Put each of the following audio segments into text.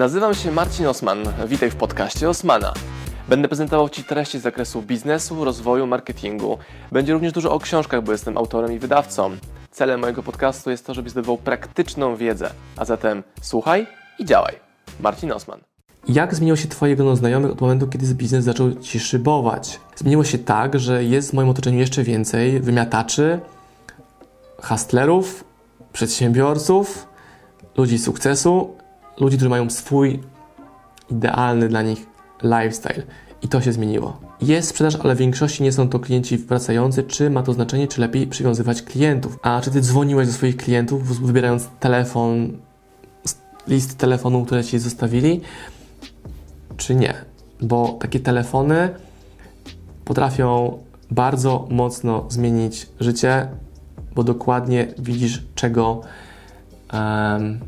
Nazywam się Marcin Osman. Witaj w podcaście Osmana. Będę prezentował Ci treści z zakresu biznesu, rozwoju, marketingu. Będzie również dużo o książkach, bo jestem autorem i wydawcą. Celem mojego podcastu jest to, żebyś zdobywał praktyczną wiedzę. A zatem słuchaj i działaj. Marcin Osman. Jak zmieniło się Twoje grono znajomych od momentu, kiedy biznes zaczął Ci szybować? Zmieniło się tak, że jest w moim otoczeniu jeszcze więcej wymiataczy, hustlerów, przedsiębiorców, ludzi sukcesu, ludzi, którzy mają swój idealny dla nich lifestyle. I to się zmieniło. Jest sprzedaż, ale w większości nie są to klienci wracający. Czy ma to znaczenie, czy lepiej przywiązywać klientów? A czy ty dzwoniłeś do swoich klientów, wybierając telefon, list telefonu, które ci zostawili, czy nie? Bo takie telefony potrafią bardzo mocno zmienić życie, bo dokładnie widzisz, czego um,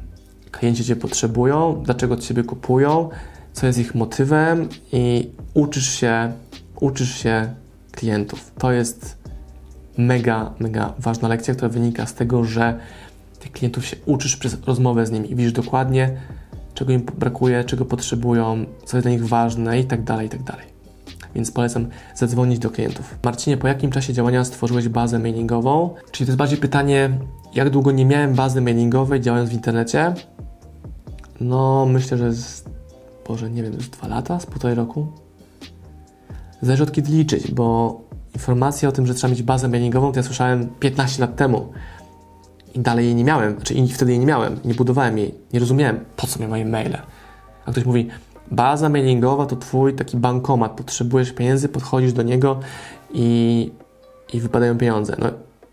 klienci Cię potrzebują, dlaczego Ciebie kupują, co jest ich motywem i uczysz się, uczysz się klientów. To jest mega, mega ważna lekcja, która wynika z tego, że tych klientów się uczysz przez rozmowę z nimi i widzisz dokładnie, czego im brakuje, czego potrzebują, co jest dla nich ważne i tak dalej, i tak dalej. Więc polecam zadzwonić do klientów. Marcinie, po jakim czasie działania stworzyłeś bazę mailingową? Czyli to jest bardziej pytanie, jak długo nie miałem bazy mailingowej działając w internecie? No, myślę, że z, Boże, nie wiem, z dwa lata, z półtorej roku. Zależy od kiedy liczyć, bo informacja o tym, że trzeba mieć bazę mailingową, to ja słyszałem 15 lat temu. I dalej jej nie miałem, znaczy i wtedy jej nie miałem, nie budowałem jej, nie rozumiałem, po co mi moje maile. A ktoś mówi, baza mailingowa to twój taki bankomat, potrzebujesz pieniędzy, podchodzisz do niego i, i wypadają pieniądze. No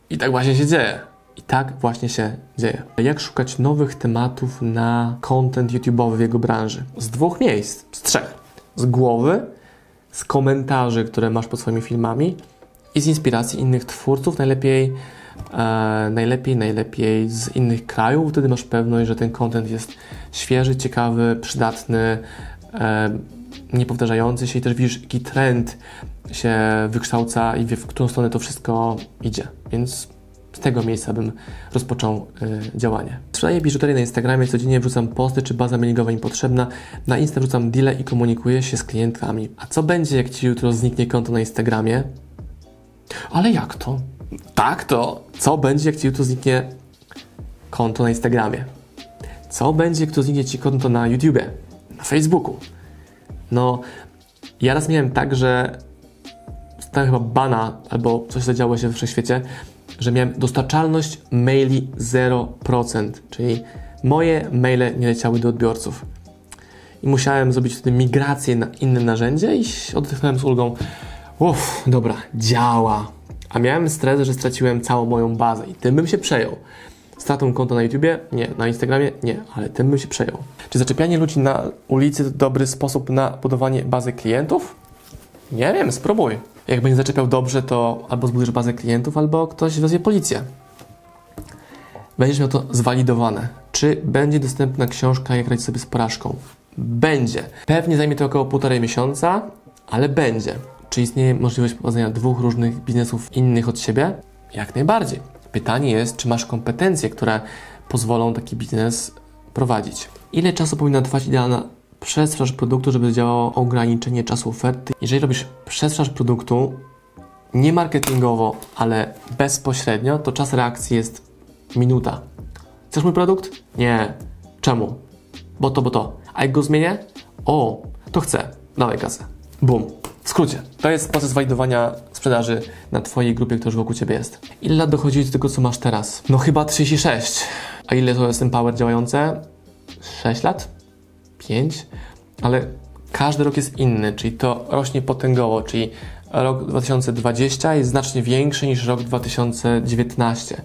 i tak właśnie się dzieje. I tak właśnie się dzieje. Jak szukać nowych tematów na content YouTube'owy w jego branży? Z dwóch miejsc, z trzech. Z głowy, z komentarzy, które masz pod swoimi filmami i z inspiracji innych twórców, najlepiej e, najlepiej, najlepiej z innych krajów. Wtedy masz pewność, że ten content jest świeży, ciekawy, przydatny, e, niepowtarzający się i też widzisz, jaki trend się wykształca i w którą stronę to wszystko idzie. Więc z tego miejsca bym rozpoczął y, działanie. Sprzedaję biżuterię na Instagramie, codziennie wrzucam posty, czy baza mailingowa im potrzebna. Na Insta wrzucam deale i komunikuję się z klientami. A co będzie, jak Ci jutro zniknie konto na Instagramie? Ale jak to? Tak to. Co będzie, jak Ci jutro zniknie konto na Instagramie? Co będzie, jak to zniknie Ci konto na YouTube, na Facebooku? No, ja raz miałem tak, że stałem chyba bana, albo coś zadziało się w wszechświecie, że miałem dostarczalność maili 0%, czyli moje maile nie leciały do odbiorców. I musiałem zrobić wtedy migrację na inne narzędzie i odetchnąłem z ulgą. Uff, dobra, działa. A miałem stres, że straciłem całą moją bazę i tym bym się przejął. Stratą konta na YouTubie? Nie. Na Instagramie? Nie, ale tym bym się przejął. Czy zaczepianie ludzi na ulicy to dobry sposób na budowanie bazy klientów? Nie wiem, spróbuj. Jak będzie zaczepiał dobrze, to albo zbudujesz bazę klientów, albo ktoś wezwie policję. Będziesz miał to zwalidowane. Czy będzie dostępna książka Jak radzić sobie z porażką? Będzie. Pewnie zajmie to około półtorej miesiąca, ale będzie. Czy istnieje możliwość prowadzenia dwóch różnych biznesów innych od siebie? Jak najbardziej. Pytanie jest, czy masz kompetencje, które pozwolą taki biznes prowadzić. Ile czasu powinna trwać idealna przesprzedaż produktu, żeby działało ograniczenie czasu oferty. Jeżeli robisz przesprzedaż produktu nie marketingowo, ale bezpośrednio, to czas reakcji jest minuta. Chcesz mój produkt? Nie. Czemu? Bo to, bo to. A jak go zmienię? O, to chcę. Dawaj kasę. Bum. W skrócie, to jest proces walidowania sprzedaży na Twojej grupie, która już wokół Ciebie jest. Ile lat dochodzi do tego, co masz teraz? No chyba 36. A ile to jest ten power działające? 6 lat? 5, ale każdy rok jest inny, czyli to rośnie potęgowo, czyli rok 2020 jest znacznie większy niż rok 2019.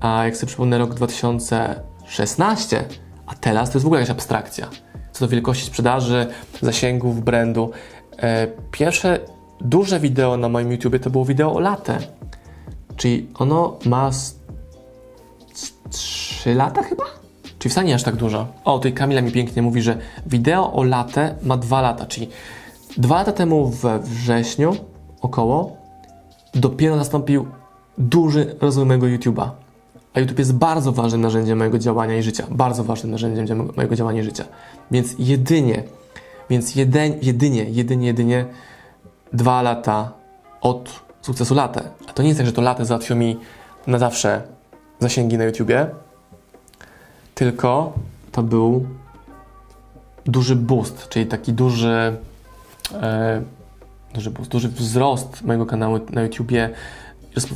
A jak sobie przypomnę rok 2016, a teraz to jest w ogóle jakaś abstrakcja. Co do wielkości sprzedaży, zasięgów brandu. E, pierwsze duże wideo na moim YouTubie to było wideo o latę. Czyli ono ma 3 lata chyba? Czyli wcale nie aż tak dużo. O, tutaj Kamila mi pięknie mówi, że wideo o latę ma dwa lata, czyli dwa lata temu we wrześniu około dopiero nastąpił duży rozwój mojego YouTube'a. A YouTube jest bardzo ważnym narzędziem mojego działania i życia. Bardzo ważnym narzędziem mojego działania i życia. Więc jedynie, więc jeden, jedynie, jedynie, jedynie dwa lata od sukcesu latę. A to nie jest tak, że to latę załatwiło mi na zawsze zasięgi na YouTubie, tylko to był duży boost, czyli taki duży, e, duży boost, duży wzrost mojego kanału na YouTubie,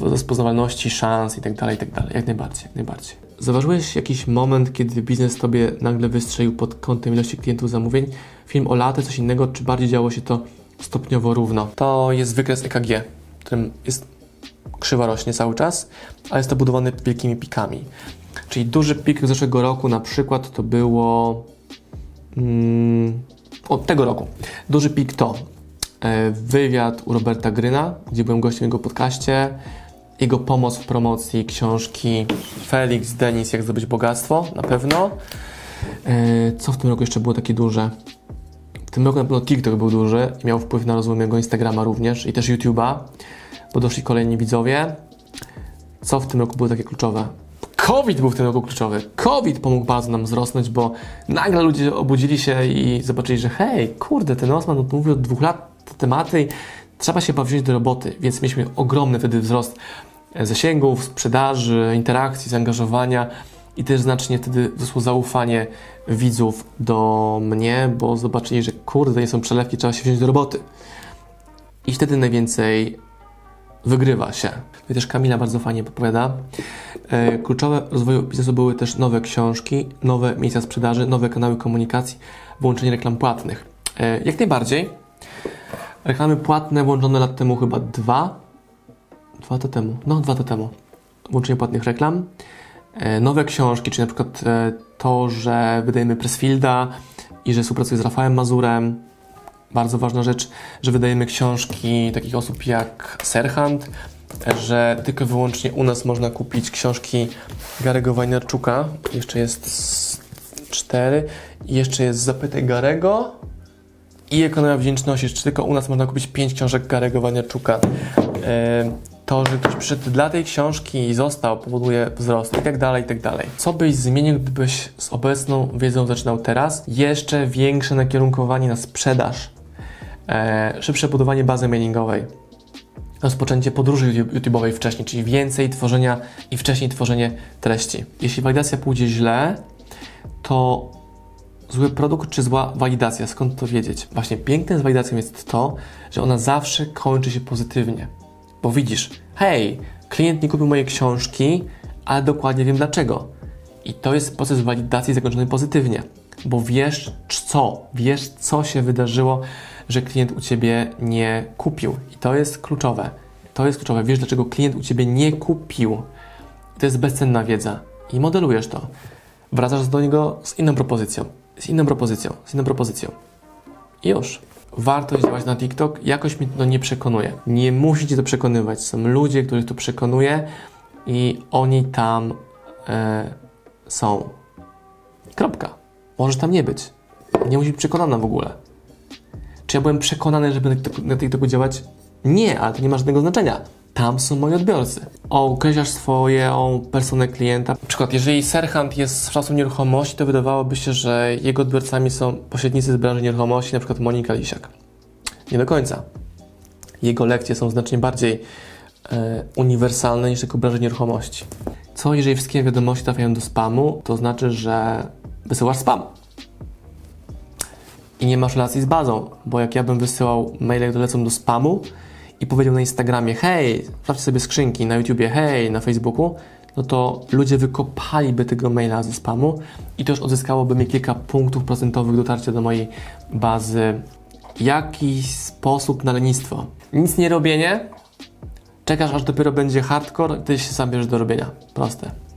rozpoznawalności, szans i tak dalej, i tak. Jak najbardziej, jak najbardziej. Zauważyłeś jakiś moment, kiedy biznes Tobie nagle wystrzelił pod kątem ilości klientów zamówień? Film o latę, coś innego, czy bardziej działo się to stopniowo równo? To jest wykres EKG, w którym jest krzywa rośnie cały czas, ale jest to budowane wielkimi pikami. Czyli duży pik zeszłego roku na przykład to było mm, od tego roku. Duży pik to e, wywiad u Roberta Gryna, gdzie byłem gościem jego podcaście, jego pomoc w promocji książki Felix Denis, jak zdobyć bogactwo, na pewno. E, co w tym roku jeszcze było takie duże? W tym roku na pewno TikTok był duży i miał wpływ na rozwój mojego Instagrama również i też YouTube'a, bo doszli kolejni widzowie. Co w tym roku było takie kluczowe? COVID był w tym roku kluczowy. COVID pomógł bardzo nam wzrosnąć, bo nagle ludzie obudzili się i zobaczyli, że hej, kurde, ten Osman mówił od dwóch lat te tematy trzeba się powziąć do roboty, więc mieliśmy ogromny wtedy wzrost zasięgów, sprzedaży, interakcji, zaangażowania i też znacznie wtedy wzrosło zaufanie widzów do mnie, bo zobaczyli, że kurde, nie są przelewki, trzeba się wziąć do roboty. I wtedy najwięcej wygrywa się. I też Kamila bardzo fajnie podpowiada. E, kluczowe rozwoju biznesu były też nowe książki, nowe miejsca sprzedaży, nowe kanały komunikacji, włączenie reklam płatnych. E, jak najbardziej. Reklamy płatne włączone lat temu chyba dwa. Dwa lata temu. No, dwa lata temu. Włączenie płatnych reklam. E, nowe książki, czyli na przykład to, że wydajemy Pressfielda i że współpracuję z Rafałem Mazurem, bardzo ważna rzecz, że wydajemy książki takich osób jak Serhant, że tylko wyłącznie u nas można kupić książki Garego Wajnerczuka. Jeszcze jest cztery. Jeszcze jest Zapytaj Garego i Ekonomia Wdzięczności. Jeszcze tylko u nas można kupić pięć książek Garego Wajnerczuka. To, że ktoś przyszedł dla tej książki i został, powoduje wzrost i tak dalej, i tak dalej. Co byś zmienił, gdybyś z obecną wiedzą zaczynał teraz? Jeszcze większe nakierunkowanie na sprzedaż e, szybsze budowanie bazy mailingowej, rozpoczęcie podróży YouTube'owej wcześniej, czyli więcej tworzenia i wcześniej tworzenie treści. Jeśli walidacja pójdzie źle, to zły produkt czy zła walidacja, skąd to wiedzieć? Właśnie piękne z walidacją jest to, że ona zawsze kończy się pozytywnie. Bo widzisz, hej, klient nie kupił mojej książki, ale dokładnie wiem dlaczego. I to jest proces walidacji zakończony pozytywnie, bo wiesz co, wiesz co się wydarzyło że klient u Ciebie nie kupił. I to jest kluczowe. To jest kluczowe. Wiesz, dlaczego klient u Ciebie nie kupił. To jest bezcenna wiedza. I modelujesz to. Wracasz do niego z inną propozycją, z inną propozycją, z inną propozycją. I już. Warto działać na TikTok. Jakoś mnie to nie przekonuje. Nie musicie to przekonywać. Są ludzie, których to przekonuje i oni tam e, są. Kropka. Możesz tam nie być. Nie musi być przekonana w ogóle. Czy ja byłem przekonany, żeby na TikToku działać? Nie, ale to nie ma żadnego znaczenia. Tam są moi odbiorcy. Określasz swoją personę klienta. Na przykład, jeżeli Serhant jest z czasu nieruchomości, to wydawałoby się, że jego odbiorcami są pośrednicy z branży nieruchomości, na przykład Monika Lisiak. Nie do końca. Jego lekcje są znacznie bardziej e, uniwersalne niż tylko branży nieruchomości. Co jeżeli wszystkie wiadomości trafiają do spamu, to znaczy, że wysyłasz spam i nie masz relacji z bazą, bo jak ja bym wysyłał maile, które lecą do spamu i powiedział na Instagramie hej, sprawdź sobie skrzynki, na YouTubie hej, na Facebooku, no to ludzie wykopaliby tego maila ze spamu i to już odzyskałoby mi kilka punktów procentowych dotarcia do mojej bazy. Jakiś sposób na lenistwo. Nic nie robienie, czekasz aż dopiero będzie hardcore, ty się sam bierzesz do robienia. Proste.